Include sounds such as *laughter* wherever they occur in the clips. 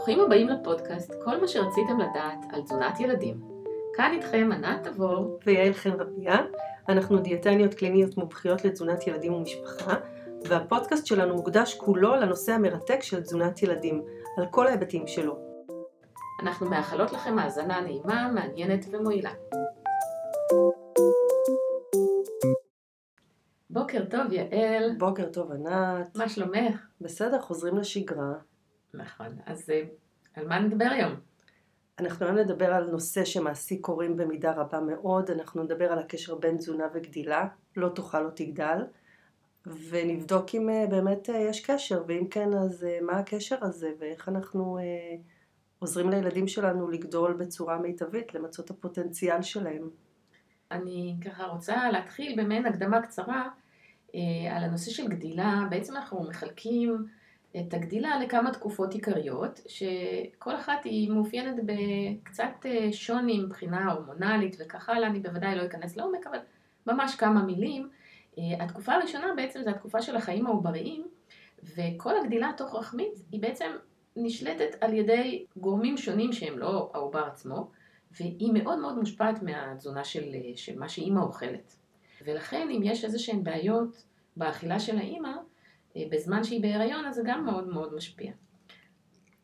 ברוכים הבאים לפודקאסט, כל מה שרציתם לדעת על תזונת ילדים. כאן איתכם ענת תבור ויעל חן רביה. אנחנו דיאטניות קליניות מומחיות לתזונת ילדים ומשפחה, והפודקאסט שלנו מוקדש כולו לנושא המרתק של תזונת ילדים, על כל ההיבטים שלו. אנחנו מאחלות לכם האזנה נעימה, מעניינת ומועילה. בוקר טוב יעל. בוקר טוב ענת. מה שלומך? בסדר, חוזרים לשגרה. נכון, אז אה, על מה נדבר היום? אנחנו היום נדבר על נושא שמעסיק הורים במידה רבה מאוד, אנחנו נדבר על הקשר בין תזונה וגדילה, לא תאכל לא תגדל, ונבדוק אם אה, באמת אה, יש קשר, ואם כן אז מה הקשר הזה, ואיך אנחנו עוזרים לילדים שלנו לגדול בצורה מיטבית, למצות את הפוטנציאל שלהם. אני ככה רוצה להתחיל במעין הקדמה קצרה על הנושא של גדילה, בעצם אנחנו מחלקים את הגדילה לכמה תקופות עיקריות, שכל אחת היא מאופיינת בקצת אה, שוני מבחינה הורמונלית וכך הלאה, אני בוודאי לא אכנס לעומק, אבל ממש כמה מילים. אה, התקופה הראשונה בעצם זה התקופה של החיים העובריים, וכל הגדילה התוך רחמית היא בעצם נשלטת על ידי גורמים שונים שהם לא העובר עצמו, והיא מאוד מאוד מושפעת מהתזונה של, אה, של מה שאימא אוכלת. ולכן אם יש איזה שהן בעיות באכילה של האימא, בזמן שהיא בהיריון, אז זה גם מאוד מאוד משפיע.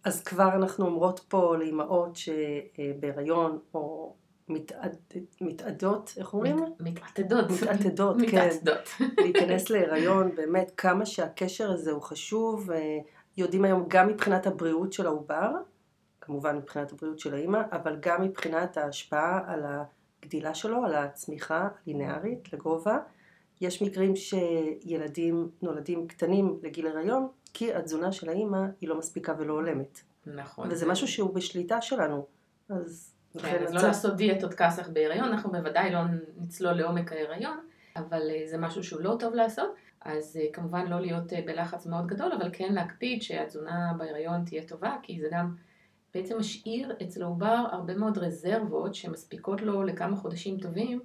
אז כבר אנחנו אומרות פה לאימהות שבהיריון או מתעד, מתעדות, איך אומרים? מת, מתעתדות. מתעתדות, כן. מתעתדות. להיכנס *laughs* להיריון, באמת כמה שהקשר הזה הוא חשוב, אה, יודעים היום גם מבחינת הבריאות של העובר, כמובן מבחינת הבריאות של האימא, אבל גם מבחינת ההשפעה על הגדילה שלו, על הצמיחה הלינארית לגובה. יש מקרים שילדים נולדים קטנים לגיל הריון, כי התזונה של האימא היא לא מספיקה ולא הולמת. נכון. וזה משהו שהוא בשליטה שלנו. אז... כן, אז לא לעשות דיאטות כסח בהיריון, אנחנו בוודאי לא נצלול לעומק ההיריון, אבל אה, זה משהו שהוא לא טוב לעשות. אז אה, כמובן לא להיות אה, בלחץ מאוד גדול, אבל כן להקפיד שהתזונה בהיריון תהיה טובה, כי זה גם בעצם משאיר אצל העובר הרבה מאוד רזרבות שמספיקות לו לכמה חודשים טובים.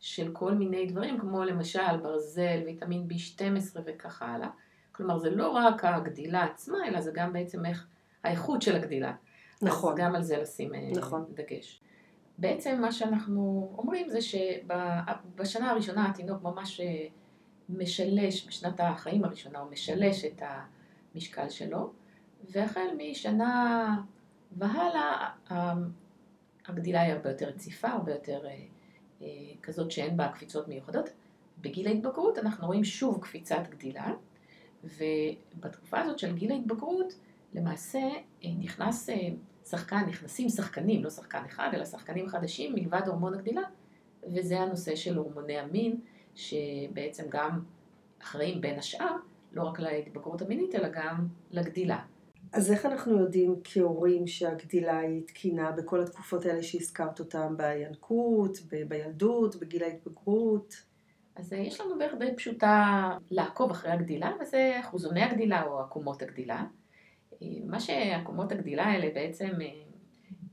של כל מיני דברים, כמו למשל ברזל, ויטמין B12 וכך הלאה. כלומר, זה לא רק הגדילה עצמה, אלא זה גם בעצם איך האיכות של הגדילה. נכון. אז גם על זה לשים אה, נכון. דגש. בעצם מה שאנחנו אומרים זה שבשנה הראשונה התינוק ממש אה, משלש, בשנת החיים הראשונה הוא משלש את המשקל שלו, והחל משנה והלאה הגדילה היא הרבה יותר רציפה, הרבה יותר אה, כזאת שאין בה קפיצות מיוחדות. בגיל ההתבגרות אנחנו רואים שוב קפיצת גדילה, ובתקופה הזאת של גיל ההתבגרות למעשה אה, נכנס אה, שחקן, נכנסים שחקנים, לא שחקן אחד, אלא שחקנים חדשים מלבד הורמון הגדילה, וזה הנושא של הורמוני המין, שבעצם גם אחראים בין השאר, לא רק להתבגרות המינית, אלא גם לגדילה. אז איך אנחנו יודעים כהורים שהגדילה היא תקינה בכל התקופות האלה שהזכרת אותן, בינקות, ב- בילדות, בגיל ההתבגרות? אז אה, יש לנו דרך די פשוטה לעקוב אחרי הגדילה, וזה אחוזוני הגדילה או עקומות הגדילה. אה, מה שעקומות הגדילה האלה בעצם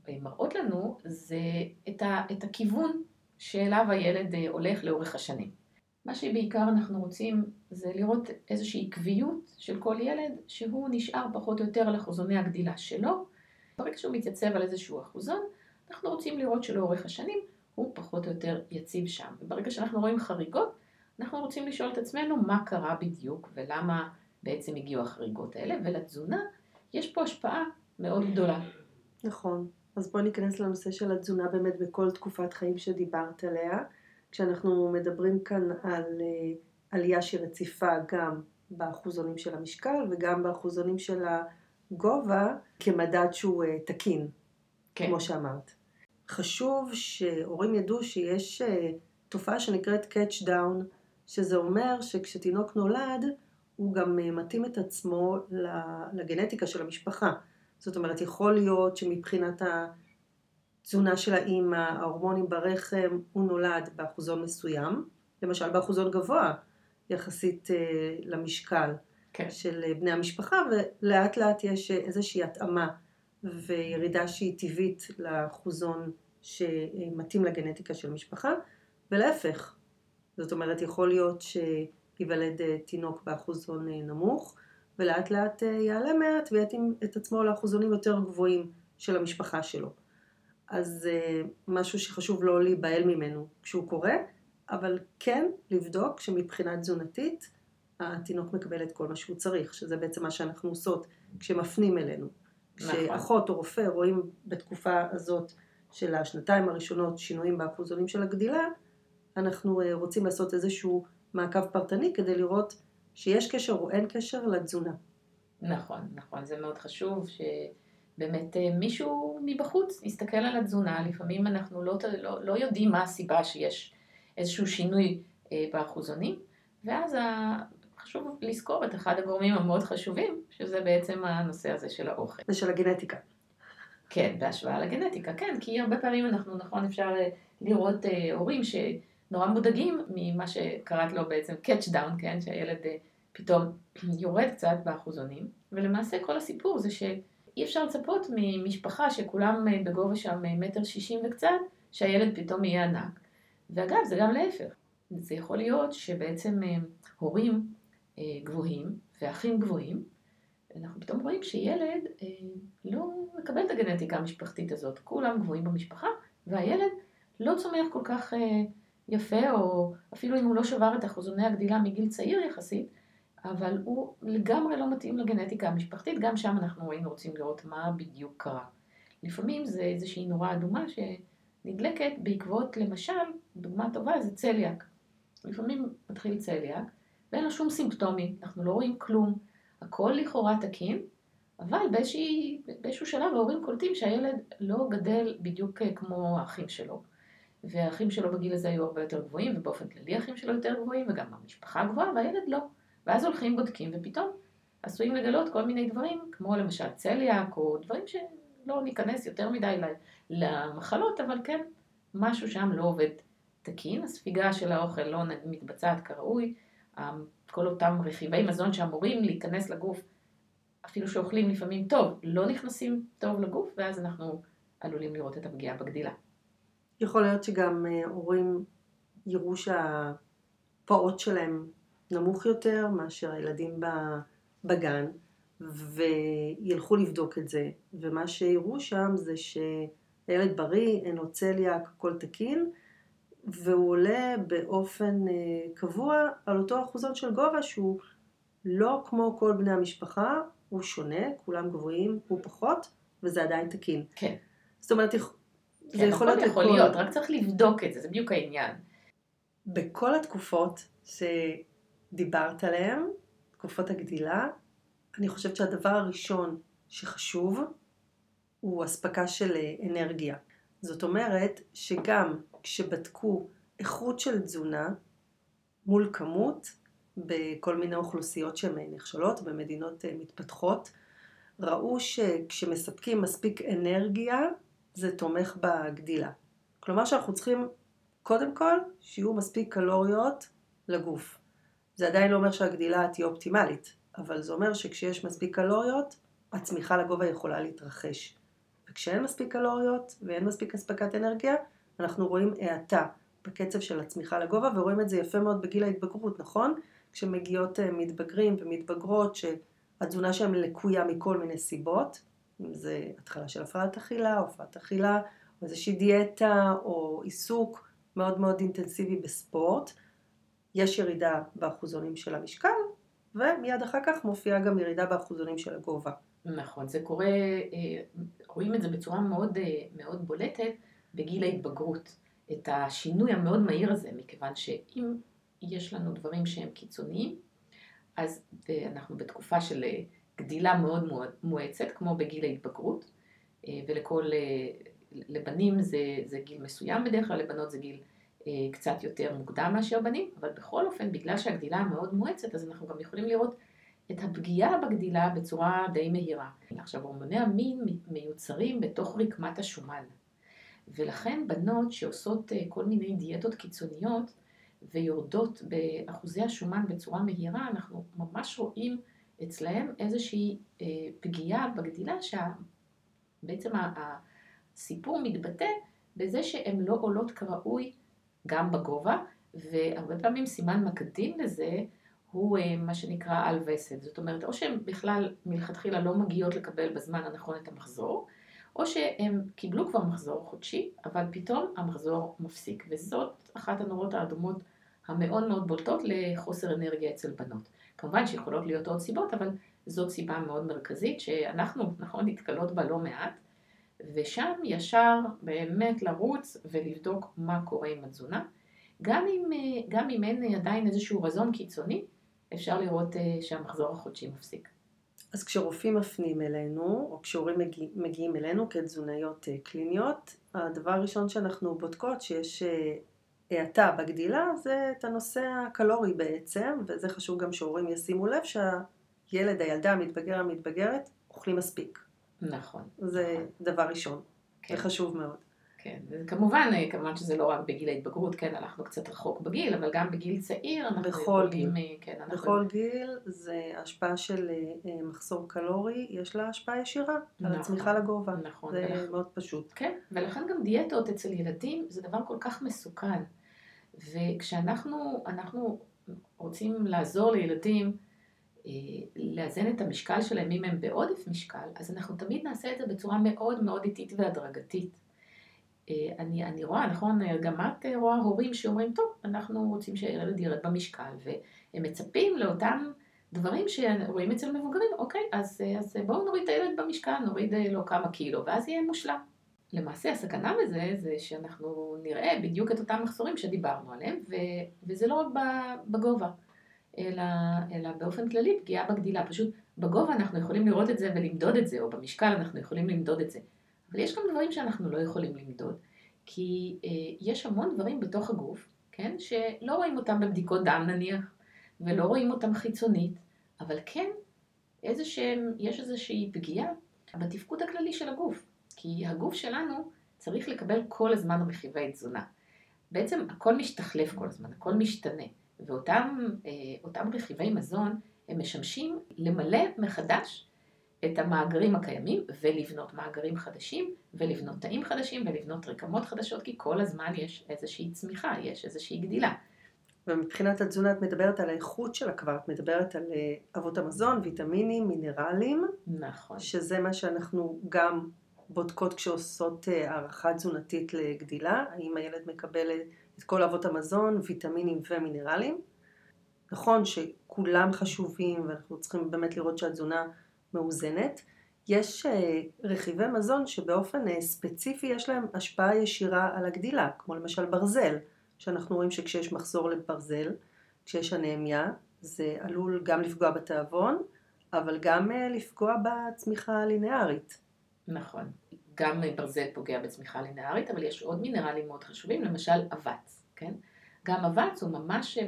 אה, מראות לנו זה את, ה, את הכיוון שאליו הילד הולך לאורך השנים. מה שבעיקר אנחנו רוצים זה לראות איזושהי עקביות של כל ילד שהוא נשאר פחות או יותר על אחוזוני הגדילה שלו. ברגע שהוא מתייצב על איזשהו אחוזון, אנחנו רוצים לראות שלאורך השנים הוא פחות או יותר יציב שם. וברגע שאנחנו רואים חריגות, אנחנו רוצים לשאול את עצמנו מה קרה בדיוק ולמה בעצם הגיעו החריגות האלה, ולתזונה יש פה השפעה מאוד גדולה. נכון. אז בואי ניכנס לנושא של התזונה באמת בכל תקופת חיים שדיברת עליה. כשאנחנו מדברים כאן על אה, עלייה שרציפה גם באחוזונים של המשקל וגם באחוזונים של הגובה כמדד שהוא אה, תקין, כן. כמו שאמרת. חשוב שהורים ידעו שיש אה, תופעה שנקראת catch down, שזה אומר שכשתינוק נולד, הוא גם מתאים את עצמו לגנטיקה של המשפחה. זאת אומרת, יכול להיות שמבחינת תזונה של האימא, ההורמונים ברחם, הוא נולד באחוזון מסוים, למשל באחוזון גבוה יחסית אה, למשקל כן. של אה, בני המשפחה, ולאט לאט יש אה, איזושהי התאמה וירידה שהיא טבעית לאחוזון שמתאים לגנטיקה של המשפחה, ולהפך. זאת אומרת, יכול להיות שייוולד תינוק באחוזון נמוך, ולאט לאט יעלה מעט ויתאים את עצמו לאחוזונים יותר גבוהים של המשפחה שלו. אז אה, משהו שחשוב לא להיבהל ממנו כשהוא קורה, אבל כן לבדוק שמבחינה תזונתית התינוק מקבל את כל מה שהוא צריך, שזה בעצם מה שאנחנו עושות כשמפנים אלינו. נכון. כשאחות או רופא רואים בתקופה הזאת של השנתיים הראשונות שינויים באחוזונים של הגדילה, אנחנו אה, רוצים לעשות איזשהו מעקב פרטני כדי לראות שיש קשר או אין קשר לתזונה. נכון, נכון, זה מאוד חשוב שבאמת אה, מישהו מבחוץ יסתכל על התזונה, לפעמים אנחנו לא, לא, לא יודעים מה הסיבה שיש איזשהו שינוי אה, באחוזונים, ואז חשוב לזכור את אחד הגורמים המאוד חשובים, שזה בעצם הנושא הזה של האוכל. ושל הגנטיקה. כן, בהשוואה לגנטיקה, כן, כי הרבה פעמים אנחנו, נכון, אפשר אה, לראות אה, הורים שנורא מודאגים ממה שקראת לו בעצם catch down, כן, שהילד אה, פתאום *clears throat* יורד קצת באחוזונים, ולמעשה כל הסיפור זה שאי אפשר לצפות ממשפחה שכולם אה, בגובה שם אה, מטר שישים וקצת, שהילד פתאום יהיה ענק. ואגב, זה גם להפך. זה יכול להיות שבעצם אה, הורים גבוהים ואחים גבוהים, אנחנו פתאום רואים שילד לא מקבל את הגנטיקה המשפחתית הזאת. כולם גבוהים במשפחה, והילד לא צומח כל כך יפה, או אפילו אם הוא לא שבר את אחוזוני הגדילה מגיל צעיר יחסית, אבל הוא לגמרי לא מתאים לגנטיקה המשפחתית, גם שם אנחנו היינו רוצים לראות מה בדיוק קרה. לפעמים זה איזושהי נורה אדומה שנדלקת בעקבות, למשל, דוגמה טובה זה צליאק. לפעמים מתחיל צליאק, ואין לו שום סימפטומים, אנחנו לא רואים כלום, הכל לכאורה תקין, אבל באיזשה, באיזשהו שלב ההורים קולטים שהילד לא גדל בדיוק כמו האחים שלו. והאחים שלו בגיל הזה היו הרבה יותר גבוהים, ובאופן כללי האחים שלו יותר גבוהים, וגם המשפחה גבוהה, והילד לא. ואז הולכים, בודקים, ופתאום עשויים לגלות כל מיני דברים, כמו למשל צליאק, או דברים שלא ניכנס יותר מדי למחלות, אבל כן, משהו שם לא עובד תקין, הספיגה של האוכל לא מתבצעת כראוי, כל אותם רכיבי מזון שאמורים להיכנס לגוף, אפילו שאוכלים לפעמים טוב, לא נכנסים טוב לגוף, ואז אנחנו עלולים לראות את הפגיעה בגדילה. יכול להיות שגם אה, הורים יראו שהפעוט שלהם נמוך יותר מאשר הילדים בגן, וילכו לבדוק את זה, ומה שיראו שם זה שהילד בריא, אין לו צליאק, הכל תקין, והוא עולה באופן אה, קבוע על אותו אחוזון של גובה שהוא לא כמו כל בני המשפחה, הוא שונה, כולם גבוהים, הוא פחות, וזה עדיין תקין. כן. זאת אומרת, כן, זה יכול להיות... יכול להיות, רק צריך לבדוק את זה, זה בדיוק העניין. בכל התקופות שדיברת עליהן, תקופות הגדילה, אני חושבת שהדבר הראשון שחשוב הוא אספקה של אה, אנרגיה. זאת אומרת שגם כשבדקו איכות של תזונה מול כמות בכל מיני אוכלוסיות שהן נכשלות במדינות אה, מתפתחות, ראו שכשמספקים מספיק אנרגיה זה תומך בגדילה. כלומר שאנחנו צריכים קודם כל שיהיו מספיק קלוריות לגוף. זה עדיין לא אומר שהגדילה תהיה אופטימלית, אבל זה אומר שכשיש מספיק קלוריות, הצמיחה לגובה יכולה להתרחש. וכשאין מספיק קלוריות ואין מספיק אספקת אנרגיה, אנחנו רואים האטה בקצב של הצמיחה לגובה, ורואים את זה יפה מאוד בגיל ההתבגרות, נכון? כשמגיעות אה, מתבגרים ומתבגרות שהתזונה שלהם לקויה מכל מיני סיבות, אם זה התחלה של הפרעת אכילה, או הפרעת אכילה, או איזושהי דיאטה, או עיסוק מאוד מאוד אינטנסיבי בספורט, יש ירידה באחוזונים של המשקל, ומיד אחר כך מופיעה גם ירידה באחוזונים של הגובה. נכון, זה קורה, אה, רואים את זה בצורה מאוד, אה, מאוד בולטת בגיל ההתבגרות. את השינוי המאוד מהיר הזה, מכיוון שאם יש לנו דברים שהם קיצוניים, אז אה, אנחנו בתקופה של גדילה מאוד מאוד מואצת, כמו בגיל ההתבגרות, ולכל, לבנים זה, זה גיל מסוים בדרך כלל, לבנות זה גיל קצת יותר מוקדם מאשר בנים, אבל בכל אופן, בגלל שהגדילה מאוד מואצת, אז אנחנו גם יכולים לראות את הפגיעה בגדילה בצורה די מהירה. עכשיו, הורמוני המין מיוצרים בתוך רקמת השומן, ולכן בנות שעושות אה, כל מיני דיאטות קיצוניות ויורדות באחוזי השומן בצורה מהירה, אנחנו ממש רואים אצלהם איזושהי אה, פגיעה בגדילה שבעצם הסיפור מתבטא בזה שהן לא עולות כראוי גם בגובה, והרבה פעמים סימן מקדים לזה הוא אה, מה שנקרא על וסת. זאת אומרת, או שהן בכלל מלכתחילה לא מגיעות לקבל בזמן הנכון את המחזור, או שהם קיבלו כבר מחזור חודשי, אבל פתאום המחזור מפסיק. וזאת אחת הנורות האדומות המאוד מאוד בולטות לחוסר אנרגיה אצל בנות. כמובן שיכולות להיות עוד סיבות, אבל זאת סיבה מאוד מרכזית שאנחנו, נכון, נתקלות בה לא מעט, ושם ישר באמת לרוץ ולבדוק מה קורה עם התזונה. גם אם, גם אם אין עדיין איזשהו רזון קיצוני, אפשר לראות אה, שהמחזור החודשי מפסיק. אז כשרופאים מפנים אלינו, או כשהורים מגיע, מגיעים אלינו כתזונאיות אה, קליניות, הדבר הראשון שאנחנו בודקות שיש אה, האטה בגדילה זה את הנושא הקלורי בעצם, וזה חשוב גם שהורים ישימו לב שהילד, הילדה, המתבגר, המתבגרת, אוכלים מספיק. נכון. זה. דבר ראשון. כן. זה חשוב מאוד. כן, וכמובן, אה, כמובן שזה לא רק בגיל ההתבגרות, כן, הלכנו קצת רחוק בגיל, אבל גם בגיל צעיר אנחנו בכל יכולים... גיל. אה, כן, אנחנו... בכל גיל זה השפעה של אה, מחסור קלורי, יש לה השפעה ישירה נכון, על הצמיחה לגובה. נכון. זה ולכ... מאוד פשוט. כן, ולכן גם דיאטות אצל ילדים זה דבר כל כך מסוכן. וכשאנחנו אנחנו רוצים לעזור לילדים לאזן את המשקל שלהם אם הם בעודף משקל, אז אנחנו תמיד נעשה את זה בצורה מאוד מאוד איטית והדרגתית. אה, אני, אני רואה, נכון, גם את רואה הורים שאומרים, טוב, אנחנו רוצים שהילד ירד במשקל, והם מצפים לאותם דברים שרואים אצל מבוגרים, אוקיי, אז, אז בואו נוריד את הילד במשקל, נוריד אה, לו כמה קילו, ואז יהיה מושלם. למעשה הסכנה בזה זה שאנחנו נראה בדיוק את אותם מחסורים שדיברנו עליהם, ו, וזה לא רק בגובה, אלא, אלא באופן כללי פגיעה בגדילה. פשוט בגובה אנחנו יכולים לראות את זה ולמדוד את זה, או במשקל אנחנו יכולים למדוד את זה. אבל יש גם דברים שאנחנו לא יכולים למדוד, כי אה, יש המון דברים בתוך הגוף, כן, שלא רואים אותם בבדיקות דם נניח, ולא רואים אותם חיצונית, אבל כן איזשהם, יש איזושהי פגיעה בתפקוד הכללי של הגוף, כי הגוף שלנו צריך לקבל כל הזמן רכיבי תזונה. בעצם הכל משתחלף כל הזמן, הכל משתנה, ואותם אה, רכיבי מזון הם משמשים למלא מחדש את המאגרים הקיימים ולבנות מאגרים חדשים ולבנות תאים חדשים ולבנות רקמות חדשות כי כל הזמן יש איזושהי צמיחה, יש איזושהי גדילה. ומבחינת התזונה את מדברת על האיכות שלה כבר, את מדברת על אה, אבות המזון, ויטמינים, מינרלים. נכון. שזה מה שאנחנו גם בודקות כשעושות אה, הערכה תזונתית לגדילה, האם הילד מקבל את כל אבות המזון, ויטמינים ומינרלים. נכון שכולם חשובים ואנחנו צריכים באמת לראות שהתזונה מאוזנת. יש אה, רכיבי מזון שבאופן אה, ספציפי יש להם השפעה ישירה על הגדילה, כמו למשל ברזל, שאנחנו רואים שכשיש מחזור לברזל, כשיש אנמיה, זה עלול גם לפגוע בתיאבון, אבל גם אה, לפגוע בצמיחה הלינארית. נכון, גם ברזל פוגע בצמיחה לינארית, אבל יש עוד מינרלים מאוד חשובים, למשל אבץ, כן? גם אבץ הוא ממש,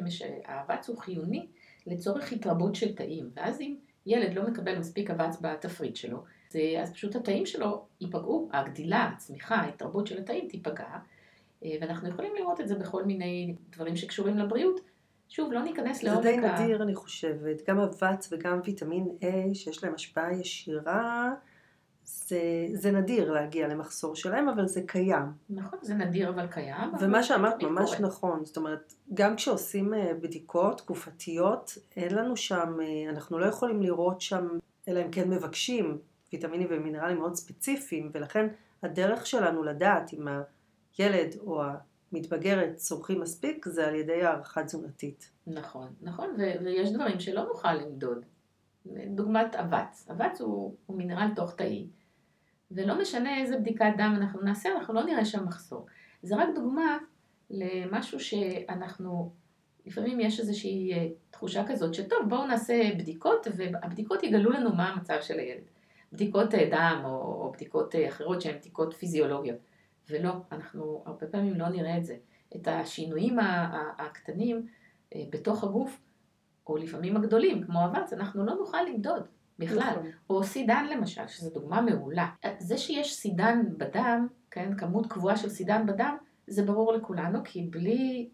האבץ הוא חיוני לצורך התרבות של תאים, ואז אם ילד לא מקבל מספיק אבץ בתפריט שלו, אז פשוט התאים שלו ייפגעו, הגדילה, הצמיחה, ההתרבות של התאים תיפגע, אה, ואנחנו יכולים לראות את זה בכל מיני דברים שקשורים לבריאות. שוב, לא ניכנס לעומק ה... זה די נדיר, אני חושבת. גם אבץ וגם ויטמין A, שיש להם השפעה ישירה זה, זה נדיר להגיע למחסור שלהם, אבל זה קיים. נכון, זה נדיר אבל קיים. ומה שאמרת ממש קורה. נכון, זאת אומרת, גם כשעושים אה, בדיקות תקופתיות, אין לנו שם, אה, אנחנו לא יכולים לראות שם, אלא אם כן מבקשים ויטמינים ומינרלים מאוד ספציפיים, ולכן הדרך שלנו לדעת אם הילד או המתבגרת צורכים מספיק, זה על ידי הערכה תזונתית. נכון, נכון, ו- ויש דברים שלא נוכל למדוד. דוגמת אבץ. אבץ הוא, הוא מינרל תוך תאי, ולא משנה איזה בדיקת דם אנחנו נעשה, אנחנו לא נראה שם מחסור. זה רק דוגמה למשהו שאנחנו, לפעמים יש איזושהי אה, תחושה כזאת שטוב, בואו נעשה בדיקות, והבדיקות יגלו לנו מה המצב של הילד. בדיקות אה, דם או, או בדיקות אה, אחרות שהן בדיקות פיזיולוגיות. ולא, אנחנו הרבה פעמים לא נראה את זה. את השינויים הקטנים בתוך הגוף או לפעמים הגדולים, כמו אבץ, אנחנו לא נוכל למדוד בכלל. נכון. או סידן למשל, שזו דוגמה מעולה. זה שיש סידן בדם, כן, כמות קבועה של סידן בדם, זה ברור לכולנו, כי בלי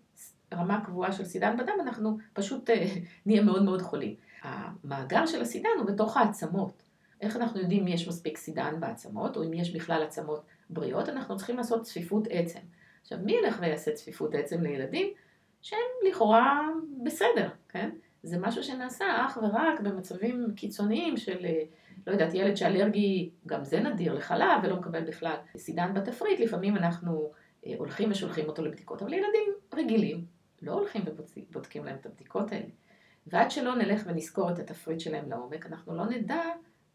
רמה קבועה של סידן בדם, אנחנו פשוט אה, *laughs* נהיה מאוד מאוד חולים. המאגר של הסידן הוא בתוך העצמות. איך אנחנו יודעים אם יש מספיק סידן בעצמות, או אם יש בכלל עצמות בריאות? אנחנו צריכים לעשות צפיפות עצם. עכשיו, מי ילך ויעשה צפיפות עצם לילדים שהם לכאורה בסדר, כן? זה משהו שנעשה אך ורק במצבים קיצוניים של, אה, לא יודעת, ילד שאלרגי, גם זה נדיר, לחלב ולא מקבל בכלל סידן בתפריט, לפעמים אנחנו אה, הולכים ושולחים אותו לבדיקות, אבל ילדים רגילים לא הולכים ובודקים להם את הבדיקות האלה. ועד שלא נלך ונזכור את התפריט שלהם לעומק, אנחנו לא נדע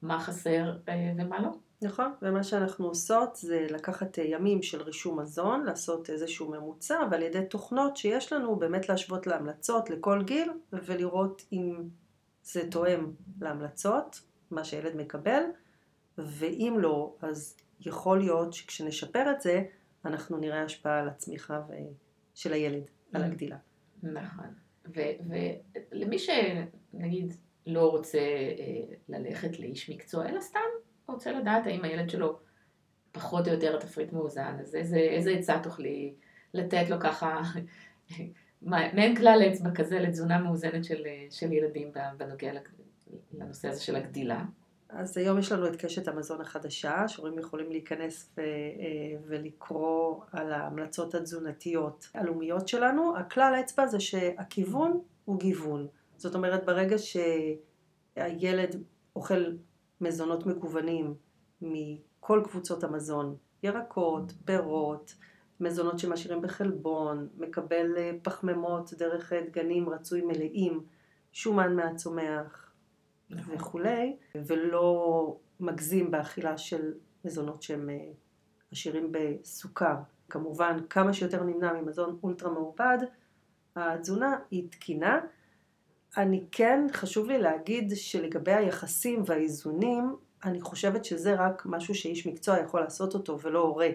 מה חסר אה, ומה לא. נכון, ומה שאנחנו עושות זה לקחת ימים של רישום מזון, לעשות איזשהו ממוצע, ועל ידי תוכנות שיש לנו באמת להשוות להמלצות לכל גיל, ולראות אם זה תואם להמלצות, מה שילד מקבל, ואם לא, אז יכול להיות שכשנשפר את זה, אנחנו נראה השפעה על הצמיחה ו... של הילד, על mm. הגדילה. נכון. ולמי שנגיד לא רוצה אה, ללכת לאיש מקצוע, אלא סתם רוצה לדעת האם הילד שלו פחות או יותר תפריט מאוזן, אז איזה, איזה עצה תוכלי לתת לו ככה, *laughs* מעין כלל אצבע כזה לתזונה מאוזנת של, של ילדים בנוגע לנושא הזה של הגדילה? אז היום יש לנו את קשת המזון החדשה, שהורים יכולים להיכנס ו- אה, ולקרוא על ההמלצות התזונתיות הלאומיות שלנו. הכלל האצבע זה שהכיוון הוא גיוון. זאת אומרת, ברגע שהילד אוכל מזונות מגוונים מכל קבוצות המזון, ירקות, פירות, מזונות שמשאירים בחלבון, מקבל אה, פחמימות דרך דגנים רצוי מלאים, שומן מהצומח נכון. וכולי, ולא מגזים באכילה של מזונות שהם אה, עשירים בסוכר. כמובן, כמה שיותר נמנע ממזון אולטרה מעובד, התזונה היא תקינה. אני כן, חשוב לי להגיד שלגבי היחסים והאיזונים, אני חושבת שזה רק משהו שאיש מקצוע יכול לעשות אותו ולא הורה.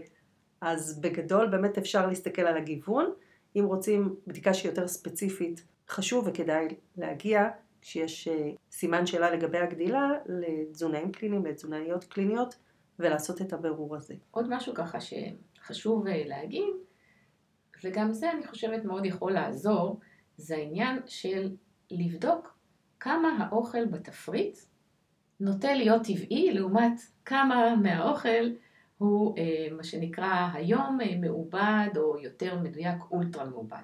אז בגדול באמת אפשר להסתכל על הגיוון. אם רוצים בדיקה שהיא יותר ספציפית, חשוב וכדאי להגיע כשיש אה, סימן שאלה לגבי הגדילה לתזונאים קליניים, לתזונאיות קליניות, ולעשות את הבירור הזה. עוד משהו ככה שחשוב אה, להגיד, וגם זה אני חושבת מאוד יכול לעזור, זה העניין של לבדוק כמה האוכל בתפריט נוטה להיות טבעי לעומת כמה מהאוכל הוא אה, מה שנקרא היום אה, מעובד או יותר מדויק אולטרה מעובד.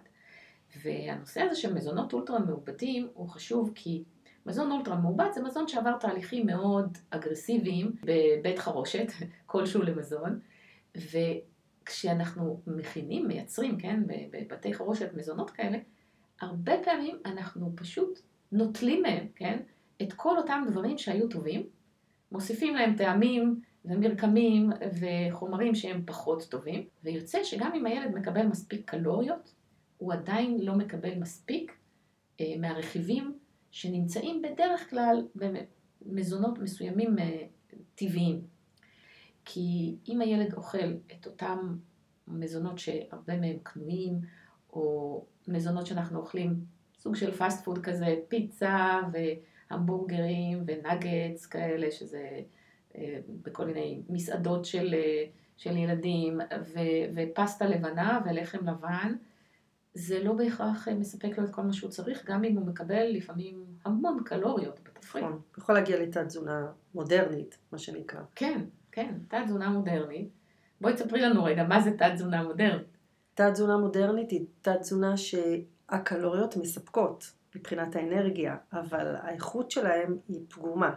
והנושא הזה של מזונות אולטרה מעובדים הוא חשוב כי מזון אולטרה מעובד זה מזון שעבר תהליכים מאוד אגרסיביים בבית חרושת *laughs* כלשהו למזון וכשאנחנו מכינים, מייצרים, כן, בבתי חרושת מזונות כאלה הרבה פעמים אנחנו פשוט נוטלים מהם, כן, את כל אותם דברים שהיו טובים, מוסיפים להם טעמים ומרקמים וחומרים שהם פחות טובים, ויוצא שגם אם הילד מקבל מספיק קלוריות, הוא עדיין לא מקבל מספיק אה, מהרכיבים שנמצאים בדרך כלל במזונות מסוימים אה, טבעיים. כי אם הילד אוכל את אותם מזונות שהרבה מהם קנויים, או מזונות שאנחנו אוכלים, סוג של פאסט פוד כזה, פיצה והמבורגרים ונגטס כאלה, שזה אה, בכל מיני מסעדות של, אה, של ילדים, ו, ופסטה לבנה ולחם לבן, זה לא בהכרח אה, מספק לו את כל מה שהוא צריך, גם אם הוא מקבל לפעמים המון קלוריות בתפריט. נכון, יכול להגיע לתת תזונה מודרנית, מה שנקרא. כן, כן, תת תזונה מודרנית. בואי תספרי לנו רגע, מה זה תת תזונה מודרנית? תת תזונה מודרנית היא תת תזונה שהקלוריות מספקות מבחינת האנרגיה, אבל האיכות שלהם היא פגומה.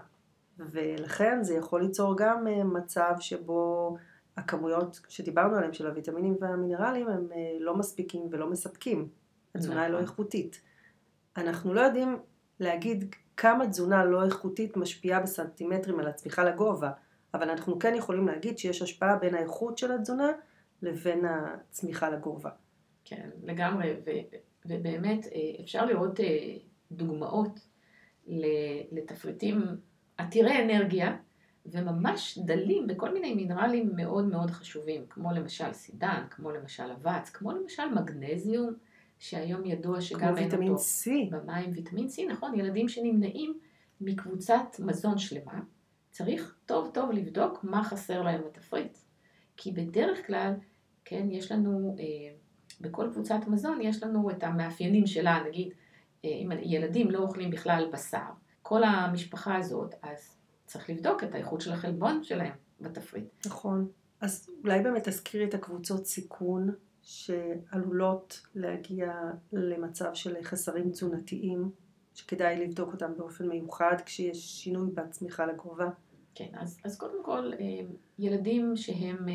ולכן זה יכול ליצור גם אה, מצב שבו הכמויות שדיברנו עליהן של הוויטמינים והמינרלים הם אה, לא מספיקים ולא מספקים. התזונה היא לא נכון. איכותית. אנחנו לא יודעים להגיד כמה תזונה לא איכותית משפיעה בסנטימטרים על הצמיחה לגובה, אבל אנחנו כן יכולים להגיד שיש השפעה בין האיכות של התזונה לבין הצמיחה לגובה. כן, לגמרי, ו, ובאמת אה, אפשר לראות אה, דוגמאות לתפריטים עתירי אנרגיה, וממש דלים בכל מיני מינרלים מאוד מאוד חשובים, כמו למשל סידן, כמו למשל אבץ, כמו למשל מגנזיום, שהיום ידוע שגם אין ויטמין אותו C. במים, ויטמין C, נכון, ילדים שנמנעים מקבוצת מזון שלמה, צריך טוב טוב לבדוק מה חסר להם בתפריט. כי בדרך כלל כן, יש לנו, אה, בכל קבוצת מזון יש לנו את המאפיינים שלה, נגיד, אה, אם ילדים לא אוכלים בכלל בשר, כל המשפחה הזאת, אז צריך לבדוק את האיכות של החלבון שלהם בתפריט. נכון. אז אולי באמת תזכירי את הקבוצות סיכון שעלולות להגיע למצב של חסרים תזונתיים שכדאי לבדוק אותם באופן מיוחד כשיש שינוי בצמיחה לגובה? כן, אז, אז קודם כל, אה, ילדים שהם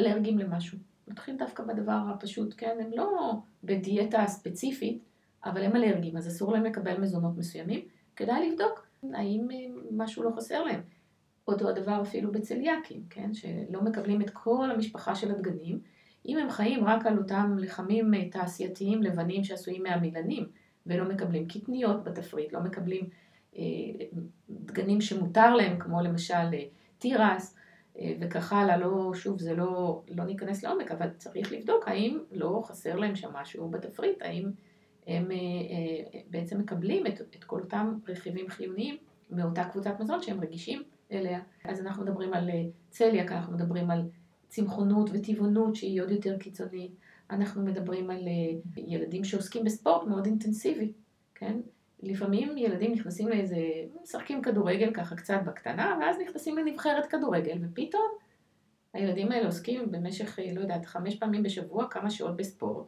אלרגיים למשהו, נתחיל דווקא בדבר הפשוט, כן? הם לא בדיאטה ספציפית, אבל הם אלרגיים, אז אסור להם לקבל מזונות מסוימים. כדאי לבדוק האם אה, משהו לא חסר להם. אותו הדבר אפילו בצליאקים, כן? שלא מקבלים את כל המשפחה של הדגנים. אם הם חיים רק על אותם לחמים תעשייתיים לבנים שעשויים מהמילנים, ולא מקבלים קטניות בתפריט, לא מקבלים אה, דגנים שמותר להם, כמו למשל אה, תירס אה, וכך הלאה, לא, שוב, זה לא, לא ניכנס לעומק, אבל צריך לבדוק האם לא חסר להם שם משהו בתפריט, האם הם בעצם מקבלים את, את כל אותם רכיבים חיוניים מאותה קבוצת מזון שהם רגישים אליה. אז אנחנו מדברים על צליאק, אנחנו מדברים על צמחונות וטבעונות שהיא עוד יותר קיצונית. אנחנו מדברים על ילדים שעוסקים בספורט מאוד אינטנסיבי, כן? לפעמים ילדים נכנסים לאיזה, משחקים כדורגל ככה קצת בקטנה, ואז נכנסים לנבחרת כדורגל, ופתאום הילדים האלה עוסקים במשך, לא יודעת, חמש פעמים בשבוע, כמה שעות בספורט.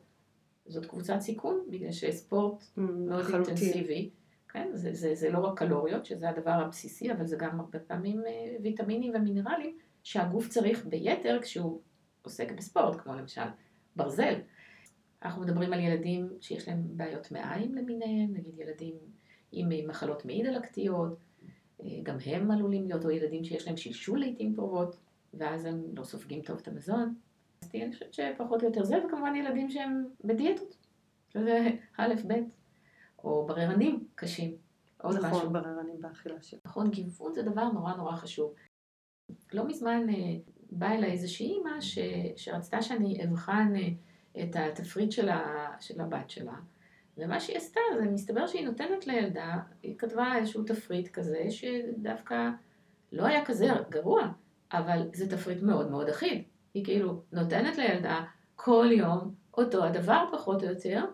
זאת קבוצת סיכון, בגלל שספורט mm, מאוד אינטנסיבי. כן, זה, זה, זה לא רק קלוריות, שזה הדבר הבסיסי, אבל זה גם הרבה פעמים אה, ויטמינים ומינרלים שהגוף צריך ביתר כשהוא עוסק בספורט, כמו למשל ברזל. אנחנו מדברים על ילדים שיש להם בעיות מעיים למיניהם, נגיד ילדים עם מחלות מעי דלקתיות, אה, גם הם עלולים להיות, או ילדים שיש להם שלשול לעיתים קרובות, ואז הם לא סופגים טוב את המזון. אז אני חושבת שפחות או יותר זה, וכמובן ילדים שהם בדיאטות, שזה א', ב', או בררנים קשים. עוד נכון, משהו. בררנים באכילה שלהם. נכון, גיוון זה דבר נורא נורא חשוב. לא מזמן אה, באה אליי איזושהי אימא ש... שרצתה שאני אבחן אה, את התפריט של, ה, של הבת שלה. ומה שהיא עשתה, זה מסתבר שהיא נותנת לילדה, היא כתבה איזשהו תפריט כזה, שדווקא לא היה כזה גרוע, אבל זה תפריט מאוד מאוד אחיד. היא כאילו נותנת לילדה כל יום אותו הדבר פחות או יותר,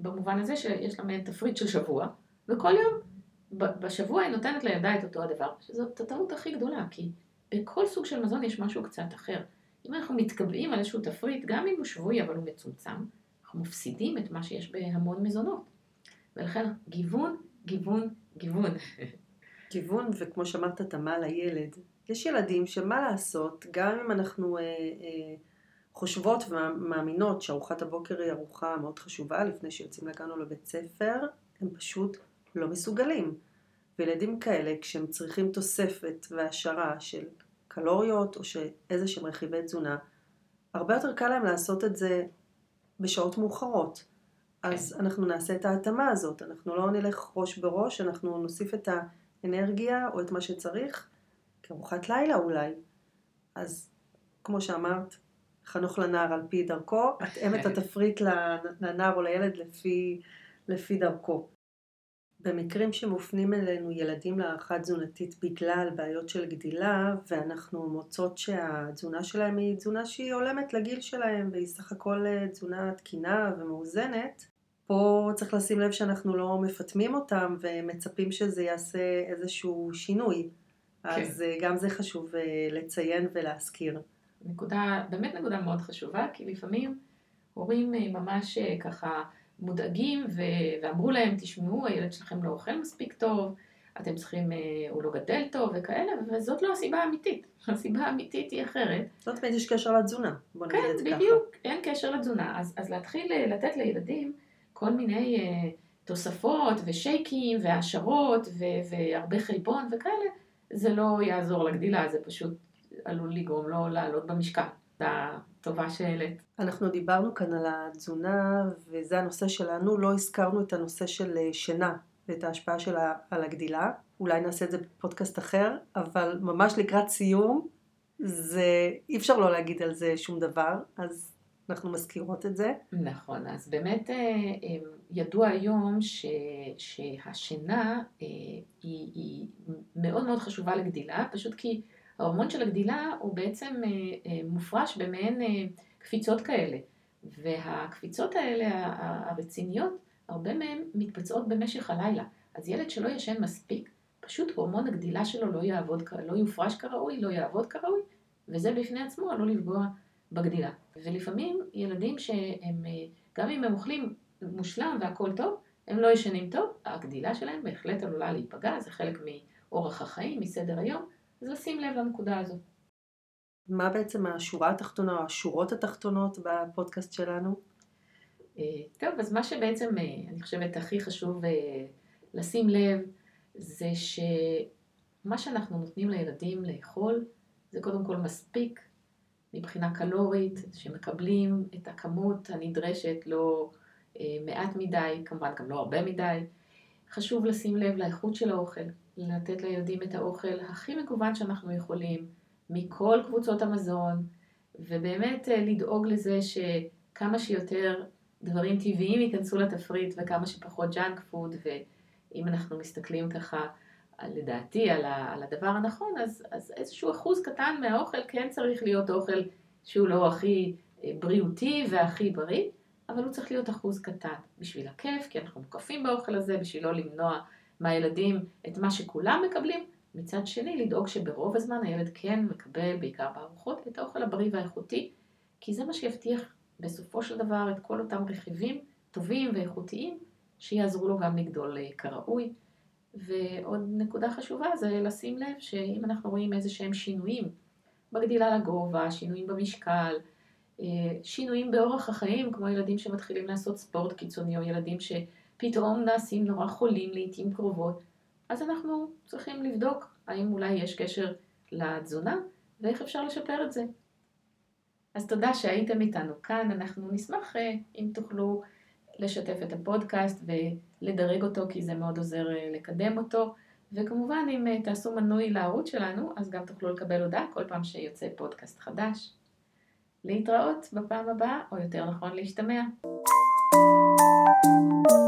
במובן הזה שיש לה מעין תפריט של שבוע, וכל יום בשבוע היא נותנת לילדה את אותו הדבר, שזאת הטעות הכי גדולה, כי בכל סוג של מזון יש משהו קצת אחר. אם אנחנו מתקבעים על איזשהו תפריט, גם אם הוא שבוי אבל הוא מצומצם, אנחנו מפסידים את מה שיש בהמון מזונות. ולכן גיוון, גיוון, גיוון. *laughs* גיוון, וכמו שאמרת, תמה לילד. יש ילדים שמה לעשות, גם אם אנחנו אה, אה, חושבות ומאמינות שארוחת הבוקר היא ארוחה מאוד חשובה לפני שיוצאים לגן או לבית ספר, הם פשוט לא מסוגלים. וילדים כאלה, כשהם צריכים תוספת והעשרה של קלוריות או שאיזה שהם רכיבי תזונה, הרבה יותר קל להם לעשות את זה בשעות מאוחרות. אז כן. אנחנו נעשה את ההתאמה הזאת, אנחנו לא נלך ראש בראש, אנחנו נוסיף את האנרגיה או את מה שצריך כארוחת לילה אולי. אז כמו שאמרת, חנוך לנער על פי דרכו, התאם *laughs* את התפריט לנער או לילד לפי, לפי דרכו. במקרים שמופנים אלינו ילדים להערכה תזונתית בגלל בעיות של גדילה ואנחנו מוצאות שהתזונה שלהם היא תזונה שהיא הולמת לגיל שלהם והיא סך הכל אה, תזונה תקינה ומאוזנת פה צריך לשים לב שאנחנו לא מפטמים אותם ומצפים שזה יעשה איזשהו שינוי כן. אז אה, גם זה חשוב אה, לציין ולהזכיר. נקודה, באמת נקודה מאוד חשובה כי לפעמים הורים ממש ככה מודאגים ו... ואמרו להם, תשמעו, הילד שלכם לא אוכל מספיק טוב, אתם צריכים, אה, הוא לא גדל טוב וכאלה, וזאת לא הסיבה האמיתית. *laughs* הסיבה האמיתית היא אחרת. לא תמיד יש קשר לתזונה, בוא נגיד את זה ככה. כן, בדיוק, אין קשר לתזונה. אז, אז להתחיל אה, לתת לילדים כל מיני uh, תוספות ושייקים והעשרות ו- והרבה חלבון וכאלה, זה לא יעזור לגדילה, זה פשוט עלול לגרום לו לעלות במשקל. טובה שהעלית. אנחנו דיברנו כאן על התזונה, וזה הנושא שלנו, לא הזכרנו את הנושא של אה, שינה ואת ההשפעה שלה על הגדילה. אולי נעשה את זה בפודקאסט אחר, אבל ממש לקראת סיום, זה, אי אפשר לא להגיד על זה שום דבר, אז אנחנו מזכירות את זה. נכון, אז באמת אה, אה, ידוע היום ש, שהשינה היא, היא מאוד מאוד חשובה לגדילה, פשוט כי ההורמון של הגדילה הוא בעצם אה, אה, מופרש במעין אה, קפיצות כאלה. והקפיצות האלה הרציניות, הרבה מהן מתבצעות במשך הלילה. אז ילד שלא ישן מספיק, פשוט הורמון הגדילה שלו לא יעבוד, לא יופרש כראוי, לא יעבוד כראוי, וזה בפני עצמו עלול לפגוע בגדילה. ולפעמים ילדים שהם, גם אם הם אוכלים מושלם והכל טוב, הם לא ישנים טוב, הגדילה שלהם בהחלט עלולה להיפגע, זה חלק מאורח החיים, מסדר היום, אז לשים לב לנקודה הזאת. מה בעצם השורה התחתונה או השורות התחתונות בפודקאסט שלנו? אה, טוב, אז מה שבעצם אה, אני חושבת הכי חשוב אה, לשים לב זה שמה שאנחנו נותנים לילדים לאכול זה קודם כל מספיק מבחינה קלורית, שמקבלים את הכמות הנדרשת, לא מעט מדי, כמובן גם לא הרבה מדי. חשוב לשים לב לאיכות של האוכל, לתת לילדים את האוכל הכי מגוון שאנחנו יכולים, מכל קבוצות המזון, ובאמת לדאוג לזה שכמה שיותר דברים טבעיים ייכנסו לתפריט וכמה שפחות ג'אנק פוד, ואם אנחנו מסתכלים ככה, לדעתי, על, על הדבר הנכון, אז, אז איזשהו אחוז קטן מהאוכל כן צריך להיות אוכל שהוא לא הכי אה, בריאותי והכי בריא, אבל הוא צריך להיות אחוז קטן בשביל הכיף, כי אנחנו מוקפים באוכל הזה, בשביל לא למנוע מהילדים את מה שכולם מקבלים. מצד שני, לדאוג שברוב הזמן הילד כן מקבל, בעיקר בארוחות, את האוכל הבריא והאיכותי, כי זה מה שיבטיח בסופו של דבר את כל אותם רכיבים טובים ואיכותיים שיעזרו לו גם לגדול אה, כראוי. ועוד נקודה חשובה זה לשים לב שאם אנחנו רואים איזה שהם שינויים בגדילה לגובה, שינויים במשקל, שינויים באורח החיים, כמו ילדים שמתחילים לעשות ספורט קיצוני, או ילדים שפתאום נעשים נורא חולים לעיתים קרובות, אז אנחנו צריכים לבדוק האם אולי יש קשר לתזונה ואיך אפשר לשפר את זה. אז תודה שהייתם איתנו כאן, אנחנו נשמח אה, אם תוכלו לשתף את הפודקאסט ולדרג אותו, כי זה מאוד עוזר אה, לקדם אותו. וכמובן, אם אה, תעשו מנוי לערוץ שלנו, אז גם תוכלו לקבל הודעה כל פעם שיוצא פודקאסט חדש. להתראות בפעם הבאה, או יותר נכון להשתמע. thank you